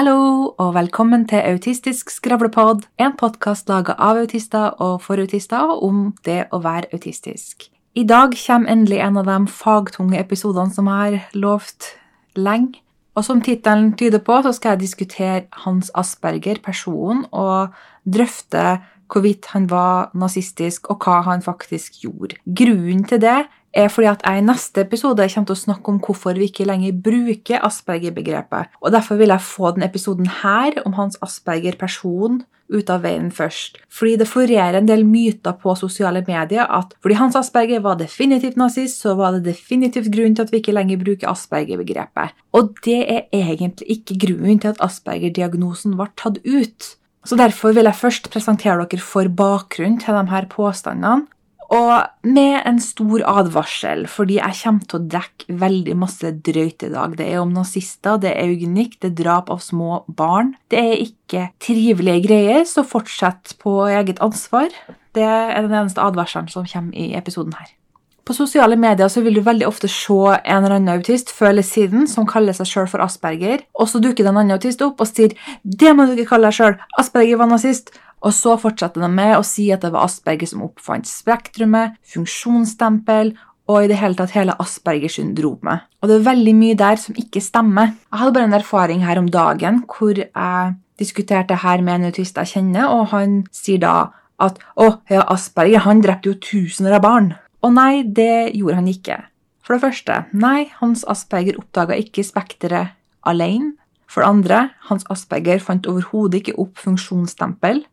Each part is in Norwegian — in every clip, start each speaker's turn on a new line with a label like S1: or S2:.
S1: Hallo, og velkommen til Autistisk skravlepod, en podkast laga av autister og for autister om det å være autistisk. I dag kommer endelig en av de fagtunge episodene som jeg har lovt lenge. Og som tittelen tyder på, så skal jeg diskutere Hans Asperger, personen, og drøfte hvorvidt han var nazistisk, og hva han faktisk gjorde. Grunnen til det er fordi at jeg i neste episode kommer til å snakke om hvorfor vi ikke lenger bruker Asperger-begrepet. Og Derfor vil jeg få denne episoden her om hans Asperger-person ut av veien først. Fordi det florerer en del myter på sosiale medier at fordi Hans Asperger var definitivt nazist, så var det definitivt grunn til at vi ikke lenger bruker Asperger-begrepet. Og det er egentlig ikke grunnen til at Asperger-diagnosen ble tatt ut. Så Derfor vil jeg først presentere dere for bakgrunnen til de her påstandene, og med en stor advarsel, fordi jeg kommer til å dekke veldig masse drøyt i dag. Det er om nazister, det er eugenikk, det er drap av små barn. Det er ikke trivelige greier, så fortsett på eget ansvar. Det er den eneste advarselen som kommer i episoden her. På sosiale medier så vil du veldig ofte se en eller annen autist før eller siden som kaller seg sjøl for Asperger, og så dukker det en annen autist opp og sier 'Det må du ikke kalle deg sjøl. Asperger var nazist.' Og så fortsatte de med å si at det var Asperger som oppfant spektrumet, funksjonsstempel og i det hele tatt hele Asperger-syndromet. Og det er veldig mye der som ikke stemmer. Jeg hadde bare en erfaring her om dagen hvor jeg diskuterte her med en autist jeg kjenner, og han sier da at 'Å, ja, Asperger han drepte jo tusener av barn'. Og nei, det gjorde han ikke. For det første, nei, Hans Asperger oppdaga ikke spekteret alene. For det andre, Hans Asperger fant overhodet ikke opp funksjonsstempel,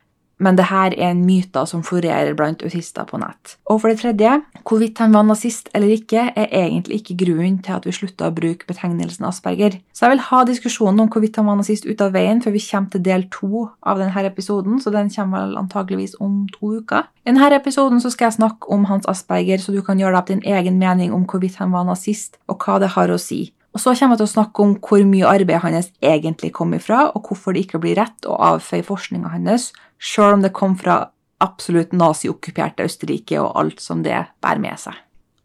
S1: men det her er en myte som florerer blant autister på nett. Og for det tredje, hvorvidt han var nazist eller ikke, er egentlig ikke grunnen til at vi slutta å bruke betegnelsen Asperger. Så jeg vil ha diskusjonen om hvorvidt han var nazist ut av veien før vi kommer til del to av denne episoden, så den kommer vel antageligvis om to uker. I denne episoden skal jeg snakke om Hans Asperger, så du kan gjøre deg opp din egen mening om hvorvidt han var nazist, og hva det har å si. Og så kommer jeg til å snakke om hvor mye arbeid hans egentlig kom ifra, og hvorfor det ikke blir rett å avføye forskninga hans, sjøl om det kom fra absolutt naziokkuperte Østerrike og alt som det bærer med seg.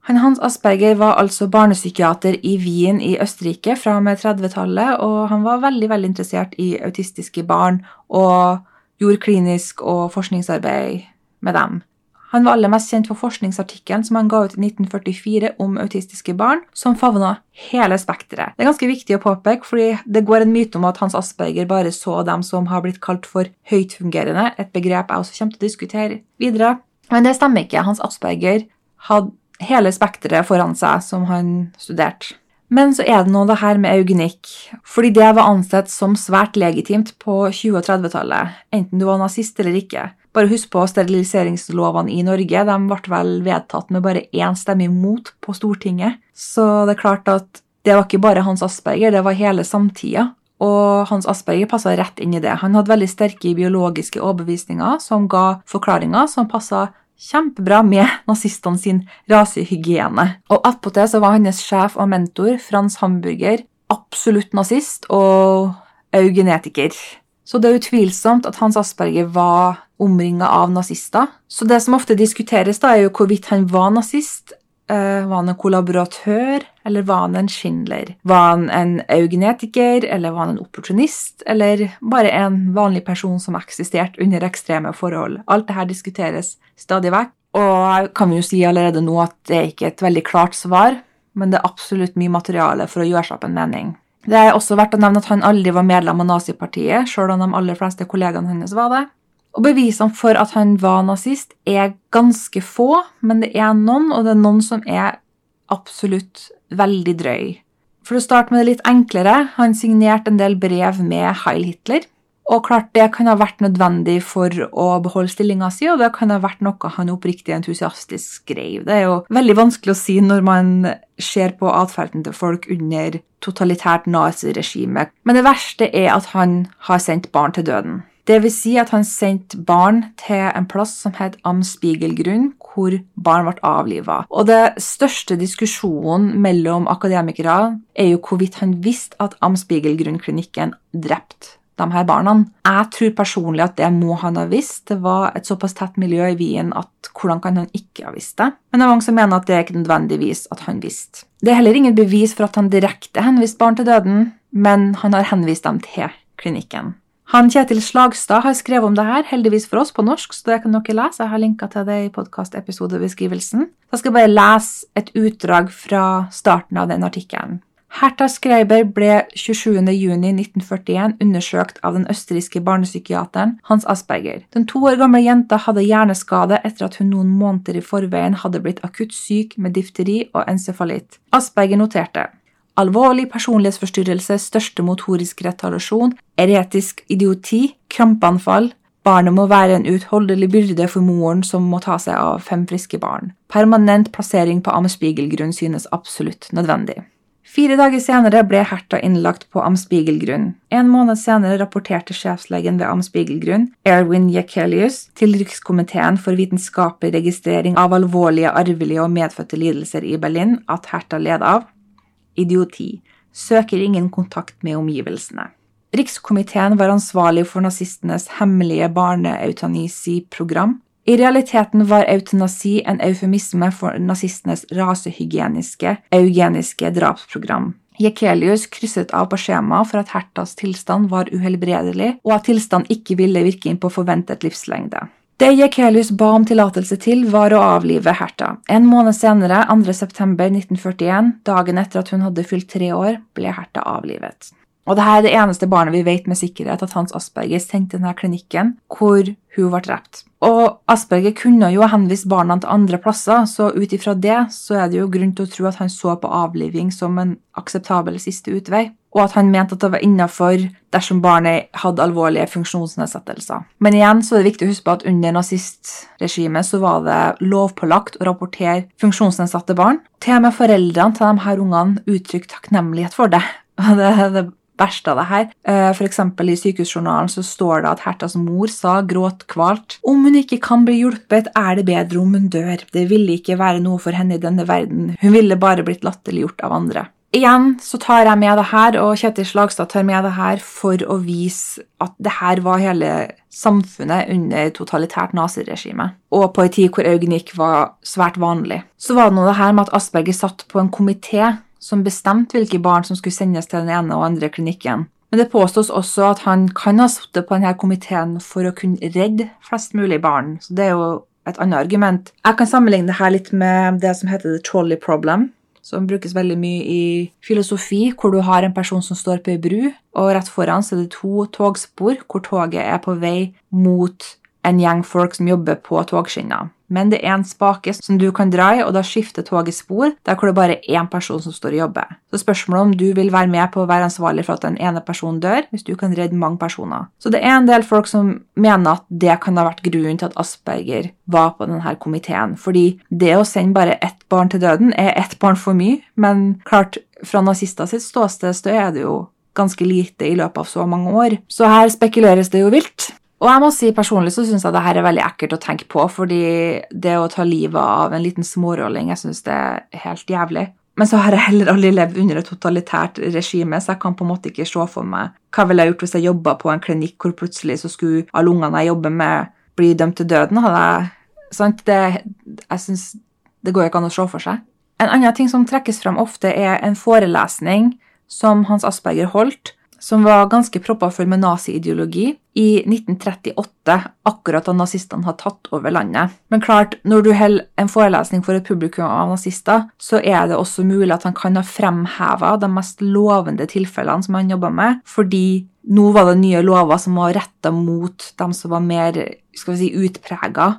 S1: Han Hans Asperger var altså barnepsykiater i Wien i Østerrike fra og med 30-tallet, og han var veldig veldig interessert i autistiske barn og gjorde klinisk og forskningsarbeid med dem. Han var aller mest kjent for forskningsartikkelen som han ga ut i 1944 om autistiske barn, som favna hele spekteret. Det er ganske viktig å påpeke, fordi det går en myte om at Hans Asperger bare så dem som har blitt kalt for høytfungerende, et begrep jeg også kommer til å diskutere videre. Men det stemmer ikke. Hans Asperger hadde hele spekteret foran seg som han studerte. Men så er det nå det her med eugenikk, fordi det var ansett som svært legitimt på 20- og 30-tallet, enten du var nazist eller ikke. Bare husk på steriliseringslovene i Norge. De ble vel vedtatt med bare én stemme imot på Stortinget. Så det er klart at det var ikke bare Hans Asperger, det var hele samtida. Og Hans Asperger passa rett inn i det. Han hadde veldig sterke biologiske overbevisninger som ga forklaringer som passa kjempebra med nazistene sin rasehygiene. Og attpåtil så var hans sjef og mentor, Frans Hamburger, absolutt nazist og eugenetiker. Så det er utvilsomt at Hans Asperger var omringa av nazister. Så det som ofte diskuteres, da, er jo hvorvidt han var nazist. Uh, var han en kollaboratør, eller var han en Schindler? Var han en eugenetiker, eller var han en opportunist, eller bare en vanlig person som eksisterte under ekstreme forhold? Alt dette diskuteres stadig vekk, og jeg kan jo si allerede nå at det er ikke et veldig klart svar, men det er absolutt mye materiale for å gjøre seg opp en mening. Det er også verdt å nevne at han aldri var medlem av nazipartiet, sjøl om de aller fleste kollegaene hennes var det. Og Bevisene for at han var nazist, er ganske få, men det er noen, og det er noen som er absolutt veldig drøy. For å starte med det litt enklere, han signerte en del brev med Heil Hitler. Og klart det kan ha vært nødvendig for å beholde stillinga si, og det kan ha vært noe han oppriktig entusiastisk skrev. Det er jo veldig vanskelig å si når man ser på atferden til folk under totalitært naziregime. Men det verste er at han har sendt barn til døden. Det vil si at han sendte barn til en plass som het Amspiegelgrunn, hvor barn ble avliva. Og det største diskusjonen mellom akademikere er jo hvorvidt han visste at Amspiegelgrunn-klinikken drepte de her barna. Jeg tror personlig at det må han ha visst. Det var et såpass tett miljø i Wien at hvordan kan han ikke ha visst det? Men det er mange som mener at det er ikke nødvendigvis at han visste. Det er heller ingen bevis for at han direkte henviste barn til døden, men han har henvist dem til klinikken. Han Kjetil Slagstad har skrevet om det her, heldigvis for oss, på norsk, så det kan dere lese. Jeg har linka til det i podkastepisodebeskrivelsen. Jeg skal bare lese et utdrag fra starten av den artikkelen. Hertha Skreiber ble 27.6.1941 undersøkt av den østerrikske barnepsykiateren Hans Asperger. Den to år gamle jenta hadde hjerneskade etter at hun noen måneder i forveien hadde blitt akutt syk med difteri og encefalitt. Asperger noterte alvorlig personlighetsforstyrrelse, største motorisk retarasjon, eretisk idioti, krampeanfall. Barnet må være en utholdelig byrde for moren som må ta seg av fem friske barn. Permanent plassering på Amspigelgrunn synes absolutt nødvendig. Fire dager senere ble Herta innlagt på Amspigelgrunn. En måned senere rapporterte sjefslegen ved Amspigelgrunn, Erwin Jekelius, til Rikskomiteen for vitenskapelig registrering av alvorlige arvelige og medfødte lidelser i Berlin at Herta led av idioti, søker ingen kontakt med omgivelsene. Rikskomiteen var ansvarlig for nazistenes hemmelige barneeutanisiprogram. I realiteten var eutanasi en eufemisme for nazistenes rasehygieniske, eugeniske drapsprogram. Jekelius krysset av på skjemaet for at Hertas tilstand var uhelbredelig, og at tilstand ikke ville virke inn på forventet livslengde. Det Jekelius ba om tillatelse til, var å avlive Hertha. En måned senere, 2.9.1941, dagen etter at hun hadde fylt tre år, ble Hertha avlivet. Og dette er det eneste barnet vi vet med sikkerhet at Hans Asperger sendte denne klinikken hvor hun ble drept. Og Asperger kunne jo henvist barna til andre plasser, så ut ifra det så er det jo grunn til å tro at han så på avliving som en akseptabel siste utvei og at han mente at det var innafor dersom barnet hadde alvorlige funksjonsnedsettelser. Men igjen så er det viktig å huske på at under nazistregimet så var det lovpålagt å rapportere funksjonsnedsatte barn. Til og med foreldrene til de her ungene uttrykte takknemlighet for det. Det er det verste av det her. Eh, eksempel i sykehusjournalen så står det at Hertas mor sa gråtkvalt om hun ikke kan bli hjulpet, er det bedre om hun dør. Det ville ikke være noe for henne i denne verden. Hun ville bare blitt latterliggjort av andre. Igjen så tar jeg med det her, og Kjetil Slagstad tar med det her for å vise at det her var hele samfunnet under totalitært naziregime, og på en tid hvor eugenikk var svært vanlig. Så var det nå det her med at Asperger satt på en komité som bestemte hvilke barn som skulle sendes til den ene og andre klinikken. Men det påstås også at han kan ha sittet på denne komiteen for å kunne redde flest mulig barn, så det er jo et annet argument. Jeg kan sammenligne det her litt med det som heter the trolley problem som brukes veldig mye i filosofi, hvor du har en person som står på ei bru, og rett foran så er det to togspor hvor toget er på vei mot en gjeng folk som jobber på togskinner men det er en spake som du kan dra i, og da skifter toget spor, der hvor det bare er én person som står og jobber. Så spørsmålet om du vil være med på å være ansvarlig for at den ene personen dør, hvis du kan redde mange personer. Så det er en del folk som mener at det kan ha vært grunnen til at Asperger var på denne komiteen, fordi det å sende bare ett barn til døden er ett barn for mye, men klart, fra nazister sitt ståsted så er det jo ganske lite i løpet av så mange år. Så her spekuleres det jo vilt. Og jeg må si personlig så syns jeg det her er veldig ekkelt å tenke på, fordi det å ta livet av en liten smårolling, jeg syns det er helt jævlig. Men så har jeg heller aldri levd under et totalitært regime, så jeg kan på en måte ikke se for meg hva ville jeg gjort hvis jeg jobba på en klinikk hvor plutselig så skulle alle ungene jeg jobber med, bli dømt til døden. Hadde jeg, sant? Det, jeg synes, det går ikke an å se for seg. En annen ting som trekkes fram ofte, er en forelesning som Hans Asperger holdt, som var ganske proppa full med naziideologi i 1938, akkurat da nazistene hadde tatt over landet. Men klart, når du holder en forelesning for et publikum av nazister, så er det også mulig at han kan ha fremheva de mest lovende tilfellene som han jobba med, fordi nå var det nye lover som var retta mot dem som var mer skal vi si, utprega.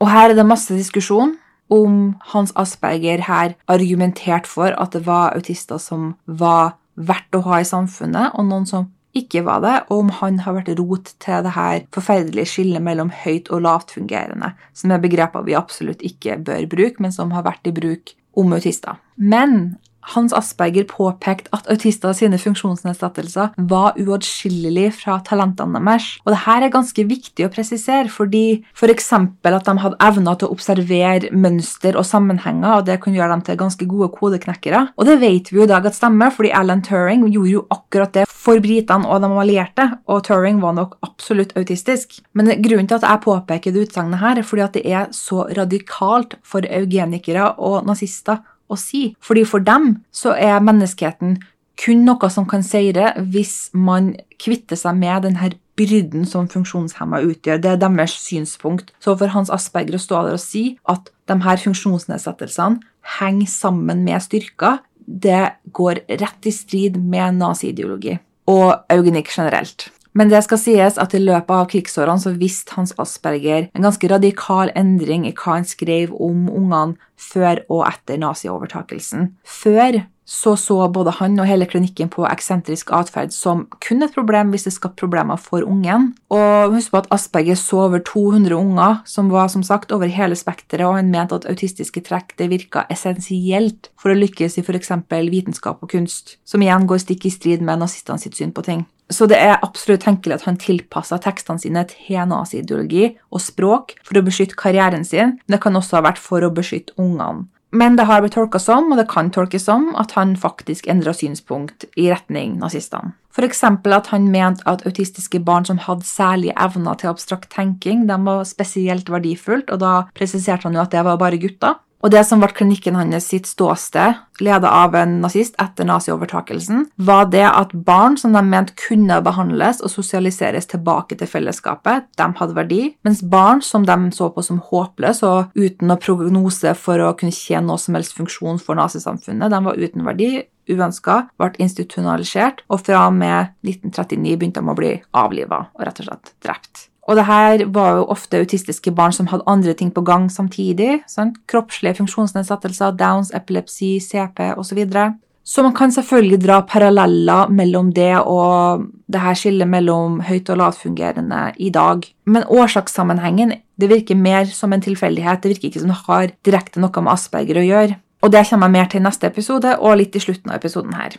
S1: Og her er det masse diskusjon om Hans Asperger her argumenterte for at det var autister som var verdt å ha i samfunnet, og noen som ikke var det, og om han har vært rot til det her forferdelige skillet mellom høyt og lavt fungerende, som er begreper vi absolutt ikke bør bruke, men som har vært i bruk om autister. Men hans Asperger påpekte at autister sine funksjonsnedsettelser var uatskillelig fra talentene deres. Og dette er ganske viktig å presisere, fordi f.eks. For at de hadde evner til å observere mønster og sammenhenger, og det kunne gjøre dem til ganske gode kodeknekkere. Og det vet vi jo i dag at stemmer, fordi Alan Turing gjorde jo akkurat det for britene og de allierte, og Turing var nok absolutt autistisk. Men grunnen til at jeg påpeker det utsagnet her, er fordi at det er så radikalt for eugenikere og nazister å si. Fordi for dem så er menneskeheten kun noe som kan seire hvis man kvitter seg med denne byrden som funksjonshemma utgjør. Det er deres synspunkt. Så for Hans Asperger å stå der og si at de her funksjonsnedsettelsene henger sammen med styrker, det går rett i strid med naziideologi og eugenikk generelt. Men det skal sies at i løpet av krigsårene så viste Hans Asperger en ganske radikal endring i hva han skrev om ungene før og etter naziovertakelsen. Før så så både han og hele klinikken på eksentrisk atferd som kun et problem hvis det skapte problemer for ungen. Og husk på at Asperger så over 200 unger, som var som sagt over hele spekteret, og han mente at autistiske trekk det virka essensielt for å lykkes i f.eks. vitenskap og kunst, som igjen går stikk i strid med nazistene sitt syn på ting. Så det er absolutt tenkelig at han tilpassa tekstene sine til nazi-ideologi og språk for å beskytte karrieren sin, men det kan også ha vært for å beskytte ungene. Men det har blitt tolka som, og det kan tolkes som, at han faktisk endra synspunkt i retning nazistene. F.eks. at han mente at autistiske barn som hadde særlige evner til abstrakt tenking, de var spesielt verdifullt, og da presiserte han jo at det var bare gutter. Og det som ble klinikken hans sitt ståsted, ledet av en nazist etter naziovertakelsen, var det at barn som de mente kunne behandles og sosialiseres tilbake til fellesskapet, de hadde verdi, mens barn som de så på som håpløse og uten noen prognose for å kunne tjene noe som helst funksjon for nazisamfunnet, de var uten verdi, uønska, ble institusjonalisert, og fra og med 1939 begynte de å bli avliva og rett og slett drept. Og det her var jo ofte autistiske barn som hadde andre ting på gang samtidig. Sant? Kroppslige funksjonsnedsettelser, Downs, epilepsi, CP osv. Så, så man kan selvfølgelig dra paralleller mellom det og det her skillet mellom høyt- og lavtfungerende i dag. Men årsakssammenhengen det virker mer som en tilfeldighet. Det virker ikke som det har direkte noe med Asperger å gjøre. Og det kommer jeg mer til i neste episode og litt i slutten av episoden her.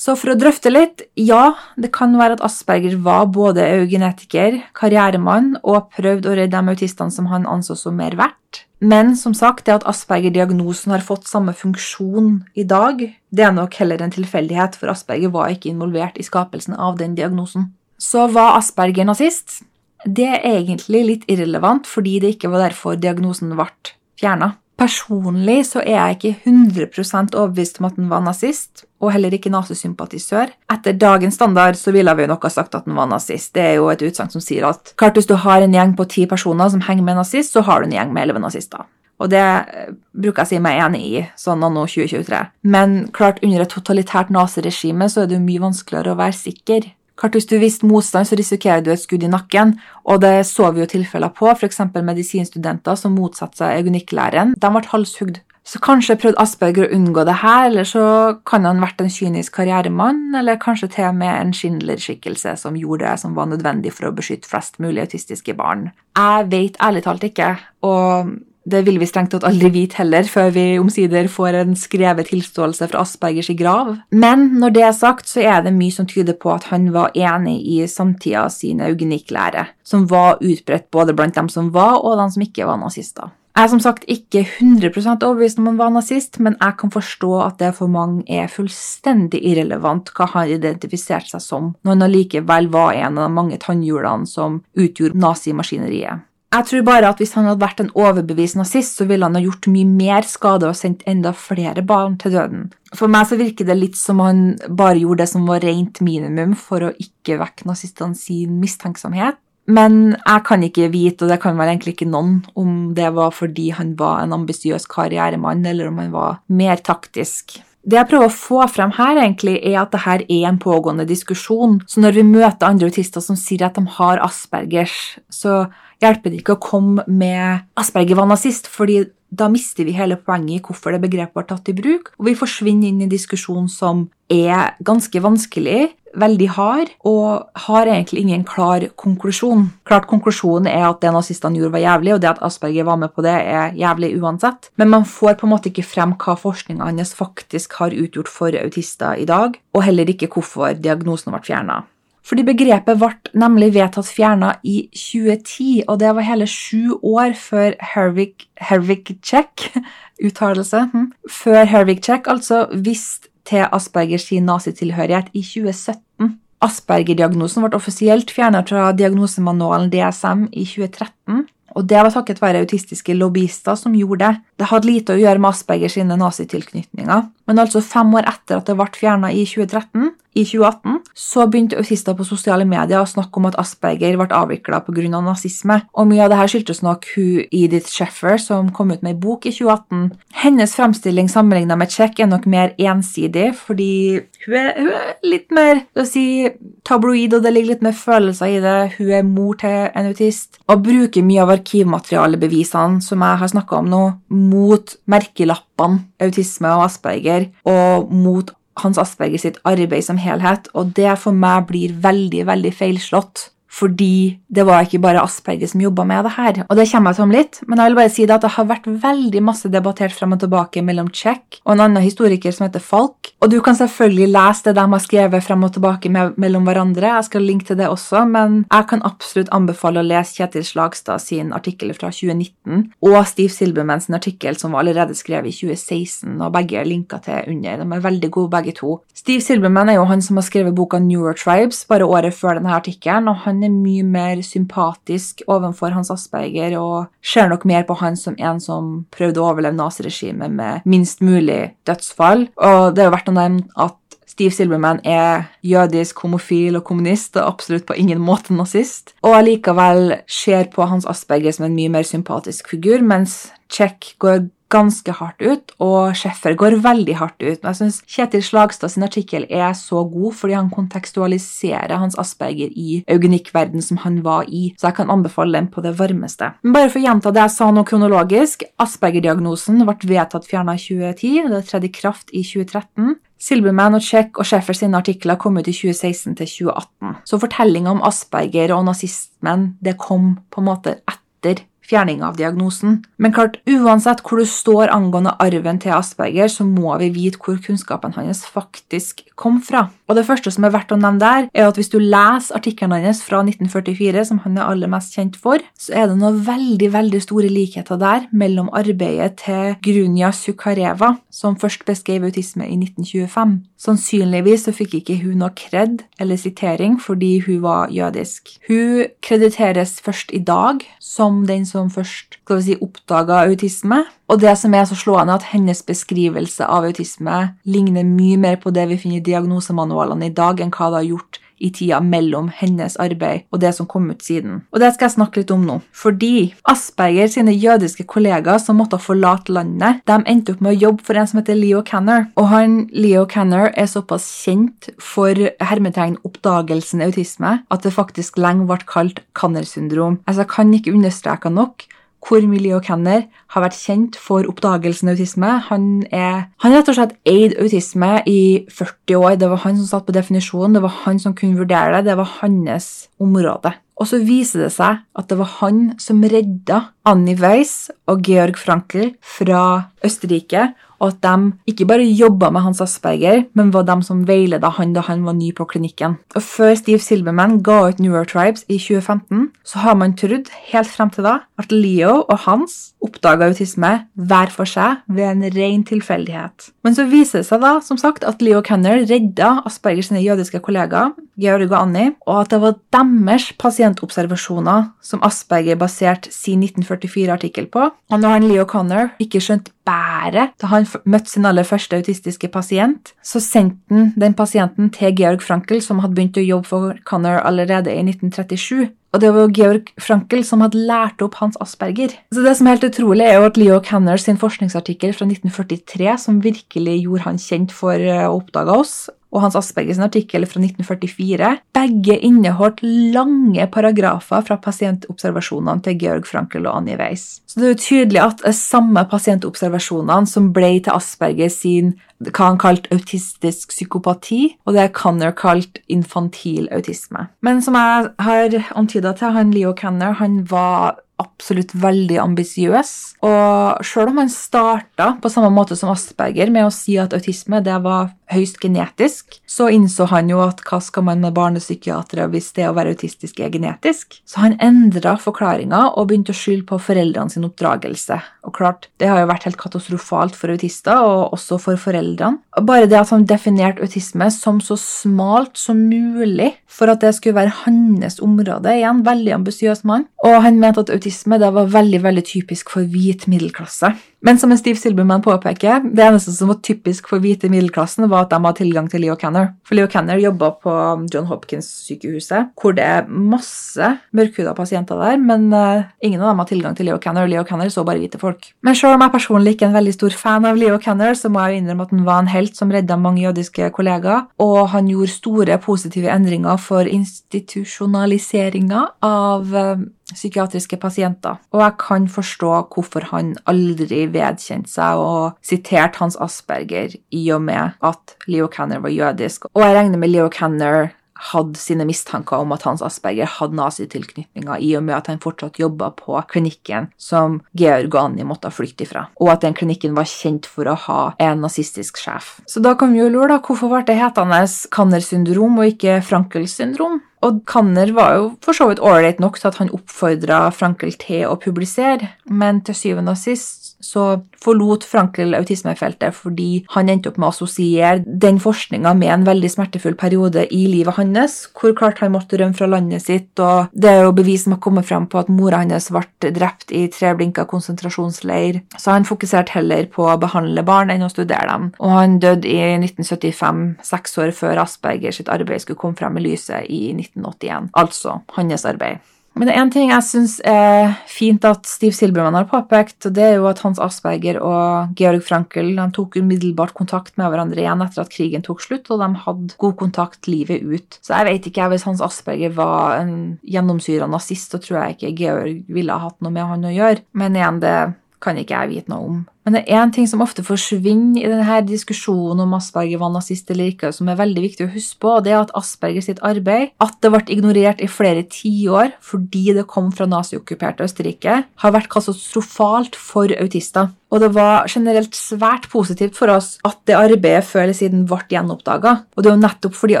S1: Så for å drøfte litt ja, det kan være at Asperger var både eugenetiker, karrieremann og prøvde å redde de autistene som han anså som mer verdt. Men som sagt, det at Asperger-diagnosen har fått samme funksjon i dag, det er nok heller en tilfeldighet, for Asperger var ikke involvert i skapelsen av den diagnosen. Så var Asperger nazist? Det er egentlig litt irrelevant, fordi det ikke var derfor diagnosen ble fjerna. Personlig så er jeg ikke 100 overbevist om at han var nazist, og heller ikke nazisympatisør. Etter dagens standard så ville vi nok ha sagt at han var nazist. Det er jo et utsagn som sier at klart hvis du har en gjeng på ti personer som henger med nazist, så har du en gjeng med elleve nazister. Og det eh, bruker jeg å si meg enig i, sånn anno 2023. Men klart, under et totalitært naziregime så er det jo mye vanskeligere å være sikker. Klart Hvis du viste motstand, så risikerer du et skudd i nakken, og det så vi jo tilfeller på, f.eks. medisinstudenter som motsatte seg eugenikklæren. De ble halshugd. Så kanskje prøvde Asperger å unngå det her, eller så kan han vært en kynisk karrieremann, eller kanskje til og med en Schindler-skikkelse som gjorde det som var nødvendig for å beskytte flest mulig autistiske barn. Jeg vet ærlig talt ikke, og det vil vi strengt tatt aldri vite heller, før vi omsider får en skrevet tilståelse fra Aspergers i grav. Men når det er sagt, så er det mye som tyder på at han var enig i samtida sine eugenikklære, som var utbredt både blant dem som var, og dem som ikke var nazister. Jeg er som sagt ikke 100 overbevist om han var nazist, men jeg kan forstå at det for mange er fullstendig irrelevant hva han identifiserte seg som, når han allikevel var en av de mange tannhjulene som utgjorde nazimaskineriet. Jeg tror bare at hvis han hadde vært en overbevist nazist, så ville han ha gjort mye mer skade og sendt enda flere barn til døden. For meg så virker det litt som han bare gjorde det som var rent minimum for å ikke vekke nazistene sin mistenksomhet. Men jeg kan ikke vite, og det kan vel egentlig ikke noen, om det var fordi han var en ambisiøs karrieremann, eller om han var mer taktisk. Det jeg prøver å få frem her, egentlig, er at dette er en pågående diskusjon. Så når vi møter andre autister som sier at de har Aspergers, så hjelper det ikke å komme med Asperger var nazist, fordi da mister vi hele poenget i hvorfor det begrepet var tatt i bruk, og vi forsvinner inn i en diskusjon som er ganske vanskelig, veldig hard, og har egentlig ingen klar konklusjon. Klart Konklusjonen er at det nazistene gjorde, var jævlig, og det at Asperger var med på det, er jævlig uansett. Men man får på en måte ikke frem hva forskninga hans faktisk har utgjort for autister i dag, og heller ikke hvorfor diagnosen ble fjerna. Fordi begrepet ble nemlig vedtatt fjerna i 2010, og det var hele sju år før Hervik, Hervik Check uttalelse, hm, før Hervik Check altså visste til Aspergers nazitilhørighet i 2017. Asperger-diagnosen ble offisielt fjernet fra diagnosemanualen DSM i 2013. Og det var takket være autistiske lobbyister som gjorde det. Det hadde lite å gjøre med Asperger sine nazitilknytninger. Men altså fem år etter at det ble fjerna i 2013, i 2018 så begynte autister på sosiale medier å snakke om at Asperger ble avvikla pga. nazisme. Og mye av dette skyldtes nok hun Edith Sheffer, som kom ut med ei bok i 2018. Hennes fremstilling sammenligna med Czech er nok mer ensidig, fordi hun er, hun er litt mer si, tabloid, og det ligger litt mer følelser i det. Hun er mor til en autist og bruker mye av arkivmaterialebevisene som jeg har snakka om nå, mot merkelappene autisme og Asperger, og mot hans Asperger sitt arbeid som helhet, og det for meg blir veldig, veldig feilslått. Fordi det var ikke bare Asperger som jobba med det her. Og det kommer jeg til om litt, men jeg vil bare si det at det har vært veldig masse debattert frem og tilbake mellom Czech og en annen historiker som heter Falk. Og du kan selvfølgelig lese det de har skrevet frem og tilbake med, mellom hverandre. Jeg skal linke til det også, men jeg kan absolutt anbefale å lese Kjetil Slagstad sin artikkel fra 2019 og Steve Silberman sin artikkel som var allerede skrevet i 2016, og begge er linka til under. De er veldig gode, begge to. Steve Silberman er jo han som har skrevet boka Neurotribes bare året før denne artikkelen, og han er mye mer sympatisk overfor hans Asperger og ser nok mer på han som en som prøvde å overleve naziregimet med minst mulig dødsfall. Og det er jo å nevne at Steve Silberman er jødisk, homofil og kommunist og absolutt på ingen måte nazist. Og allikevel ser på hans Asperger som en mye mer sympatisk figur, mens Check går ganske hardt ut, og Scheffer går veldig hardt ut. Men jeg syns Kjetil Slagstad sin artikkel er så god fordi han kontekstualiserer hans Asperger i eugenikkverden som han var i, så jeg kan anbefale den på det varmeste. Men bare for å gjenta det jeg sa nå kronologisk, Asperger-diagnosen ble vedtatt fjerna i 2010, det tredde i kraft i 2013. Silberman og Check og Schäffer sine artikler kom ut i 2016 til 2018. Så fortellinga om Asperger og nazismen det kom på en måte etter fjerning av diagnosen. Men klart, uansett hvor du står angående arven til Asperger, så må vi vite hvor kunnskapen hans faktisk kom fra. Og det første som er verdt å nevne der, er at hvis du leser artikkelen hans fra 1944, som han er aller mest kjent for, så er det noen veldig, veldig store likheter der mellom arbeidet til Grunia Sukareva, som først beskrev autisme i 1925. Sannsynligvis så fikk ikke hun noe kred eller sitering fordi hun var jødisk. Hun krediteres først i dag som den som først skal vi si, oppdaga autisme. Og det som er så slående, at hennes beskrivelse av autisme ligner mye mer på det vi finner i diagnosemanualene i dag, enn hva det har gjort i tida mellom hennes arbeid og det som kom ut siden. Og det skal jeg snakke litt om nå. Fordi Asperger sine jødiske kollegaer som måtte forlate landet, de endte opp med å jobbe for en som heter Leo Canner. Og han Leo Canner er såpass kjent for hermetegn oppdagelsen autisme at det faktisk lenge ble kalt Canner-syndrom. Altså, jeg kan ikke understreke nok hvor Millie Kenner har vært kjent for oppdagelsen av autisme. Han er, han rett og slett eid autisme i 40 år. Det var han som satt på definisjonen, det var han som kunne vurdere det, det var hans område. Og så viser det seg at det var han som redda Annie Weiss og Georg Frankel fra Østerrike og at de ikke bare jobba med hans Asperger, men var de som veileda han da han var ny på klinikken. Og Før Steve Silverman ga ut Neurotribes i 2015, så har man trodd helt frem til da at Leo og Hans oppdaga autisme hver for seg ved en ren tilfeldighet. Men så viser det seg da, som sagt, at Leo Kenner redda Asperger sine jødiske kollegaer, Georg og Annie, og at det var deres pasientobservasjoner som Asperger baserte sin 1944-artikkel på. Og når han Leo Connor ikke skjønte bæret da han møtte sin aller første autistiske pasient, så sendte han den pasienten til Georg Frankel, som hadde begynt å jobbe for Connor allerede i 1937. Og det var Georg Frankel som hadde lært opp hans Asperger. Så det som er helt utrolig, er jo at Leo Canners sin forskningsartikkel fra 1943, som virkelig gjorde han kjent for å oppdage oss, og Hans Asperger sin artikkel fra 1944, begge inneholdt lange paragrafer fra pasientobservasjonene til Georg Frankel og Annie Weiss. Så det er jo tydelig at er samme pasientobservasjonene som ble til Asperger sin hva han kalte autistisk psykopati, og det er Canner kalt infantil autisme. Men som jeg har antyda til, han Leo Canner han var absolutt veldig ambisiøs. Og sjøl om han starta på samme måte som Asperger med å si at autisme det var høyst genetisk, så innså han jo at hva skal man med barnepsykiatere hvis det å være autistisk er genetisk? Så han endra forklaringa og begynte å skylde på foreldrene sin oppdragelse. Og klart, det har jo vært helt katastrofalt for autister, og også for foreldrene. Bare det at han definerte autisme som så smalt som mulig for at det skulle være hans område, igjen veldig ambisiøs mann, og han mente at autisme det var veldig veldig typisk for hvit middelklasse. Men som Steve Silberman påpeker, det eneste som var typisk for hvite middelklassen, var at de hadde tilgang til Leo Canner. For Leo Canner jobba på John Hopkins-sykehuset, hvor det er masse mørkhuda pasienter der, men uh, ingen av dem har tilgang til Leo Canner. Leo Canner så bare hvite folk. Men selv om jeg personlig ikke er en veldig stor fan av Leo Canner, så må jeg jo innrømme at han var en helt som redda mange jødiske kollegaer, og han gjorde store positive endringer for institusjonaliseringa av uh, psykiatriske pasienter, og jeg kan forstå hvorfor han aldri vedkjente seg og sitert Hans Asperger i og med at Leo Kanner var jødisk. Og jeg regner med Leo Kanner hadde sine mistanker om at Hans Asperger hadde nazitilknytninger, i og med at han fortsatt jobba på klinikken som Georg og måtte flykte ifra, og at den klinikken var kjent for å ha en nazistisk sjef. Så da kan vi jo lure, da, hvorfor ble det hetende Kanner syndrom og ikke Frankels syndrom? Og Kanner var jo for så vidt ålreit nok til at han oppfordra Frankel til å publisere, men til syvende og sist så forlot Frankel autismefeltet fordi han endte opp med å assosiere den forskninga med en veldig smertefull periode i livet hans, hvor klart han måtte rømme fra landet sitt, og det er jo bevis som har kommet fram på at mora hans ble drept i Treblinka konsentrasjonsleir, så han fokuserte heller på å behandle barn enn å studere dem, og han døde i 1975, seks år før Asperger sitt arbeid skulle komme frem i lyset i 1981, altså hans arbeid. Men det er én ting jeg syns er fint at Steve Silberman har påpekt, og det er jo at Hans Asperger og Georg Frankel tok umiddelbart kontakt med hverandre igjen etter at krigen tok slutt, og de hadde god kontakt livet ut. Så jeg vet ikke, hvis Hans Asperger var en gjennomsyra nazist, så tror jeg ikke Georg ville ha hatt noe med han å gjøre. Men igjen, det kan ikke jeg vite noe om. Men det er én ting som ofte forsvinner i denne diskusjonen om Asperger var nazist eller ikke, som er veldig viktig å huske på, og det er at Asperger sitt arbeid, at det ble ignorert i flere tiår fordi det kom fra naziokkuperte Østerrike, har vært katastrofalt for autister. Og det var generelt svært positivt for oss at det arbeidet før eller siden ble gjenoppdaga. Og det er jo nettopp fordi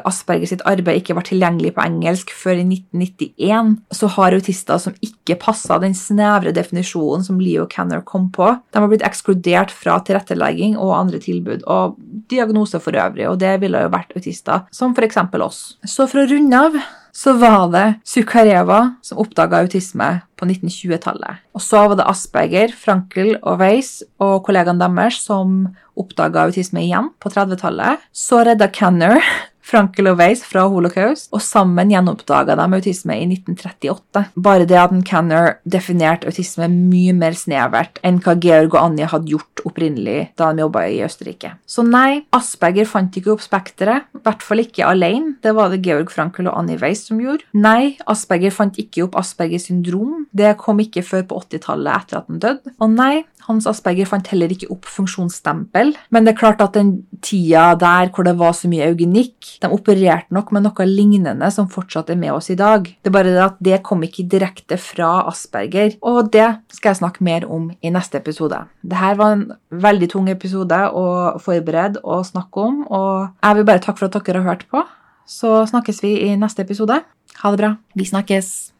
S1: Asperger sitt arbeid ikke var tilgjengelig på engelsk før i 1991, så har autister som ikke passa den snevre definisjonen som Leo Canner kom på, de har blitt ekskludert fra tilrettelegging og andre tilbud, og diagnoser for øvrig, og det ville jo vært autister, som f.eks. oss. Så for å runde av så var det Zuccareva som oppdaga autisme på 1920-tallet. Og så var det Asperger, Frankel og Weiss og kollegaene deres som oppdaga autisme igjen på 30-tallet. Så redda Canner Frankel og Weiss fra holocaust, og sammen gjenoppdaga de autisme i 1938. Bare det at Canner definerte autisme mye mer snevert enn hva Georg og Anja hadde gjort opprinnelig da de jobba i Østerrike. Så nei, Asperger fant ikke opp spekteret, i hvert fall ikke alene. Det var det Georg Frankel og Annie Weiss som gjorde. Nei, Asperger fant ikke opp Aspergers syndrom. Det kom ikke før på 80-tallet etter at han døde. Og nei, hans Asperger fant heller ikke opp funksjonsstempel, men det er klart at den tida der hvor det var så mye eugenikk, de opererte nok med noe lignende som fortsatt er med oss i dag. Det er bare det at det kom ikke direkte fra Asperger, og det skal jeg snakke mer om i neste episode. Dette var en veldig tung episode å forberede og snakke om, og jeg vil bare takke for at dere har hørt på. Så snakkes vi i neste episode. Ha det bra. Vi snakkes.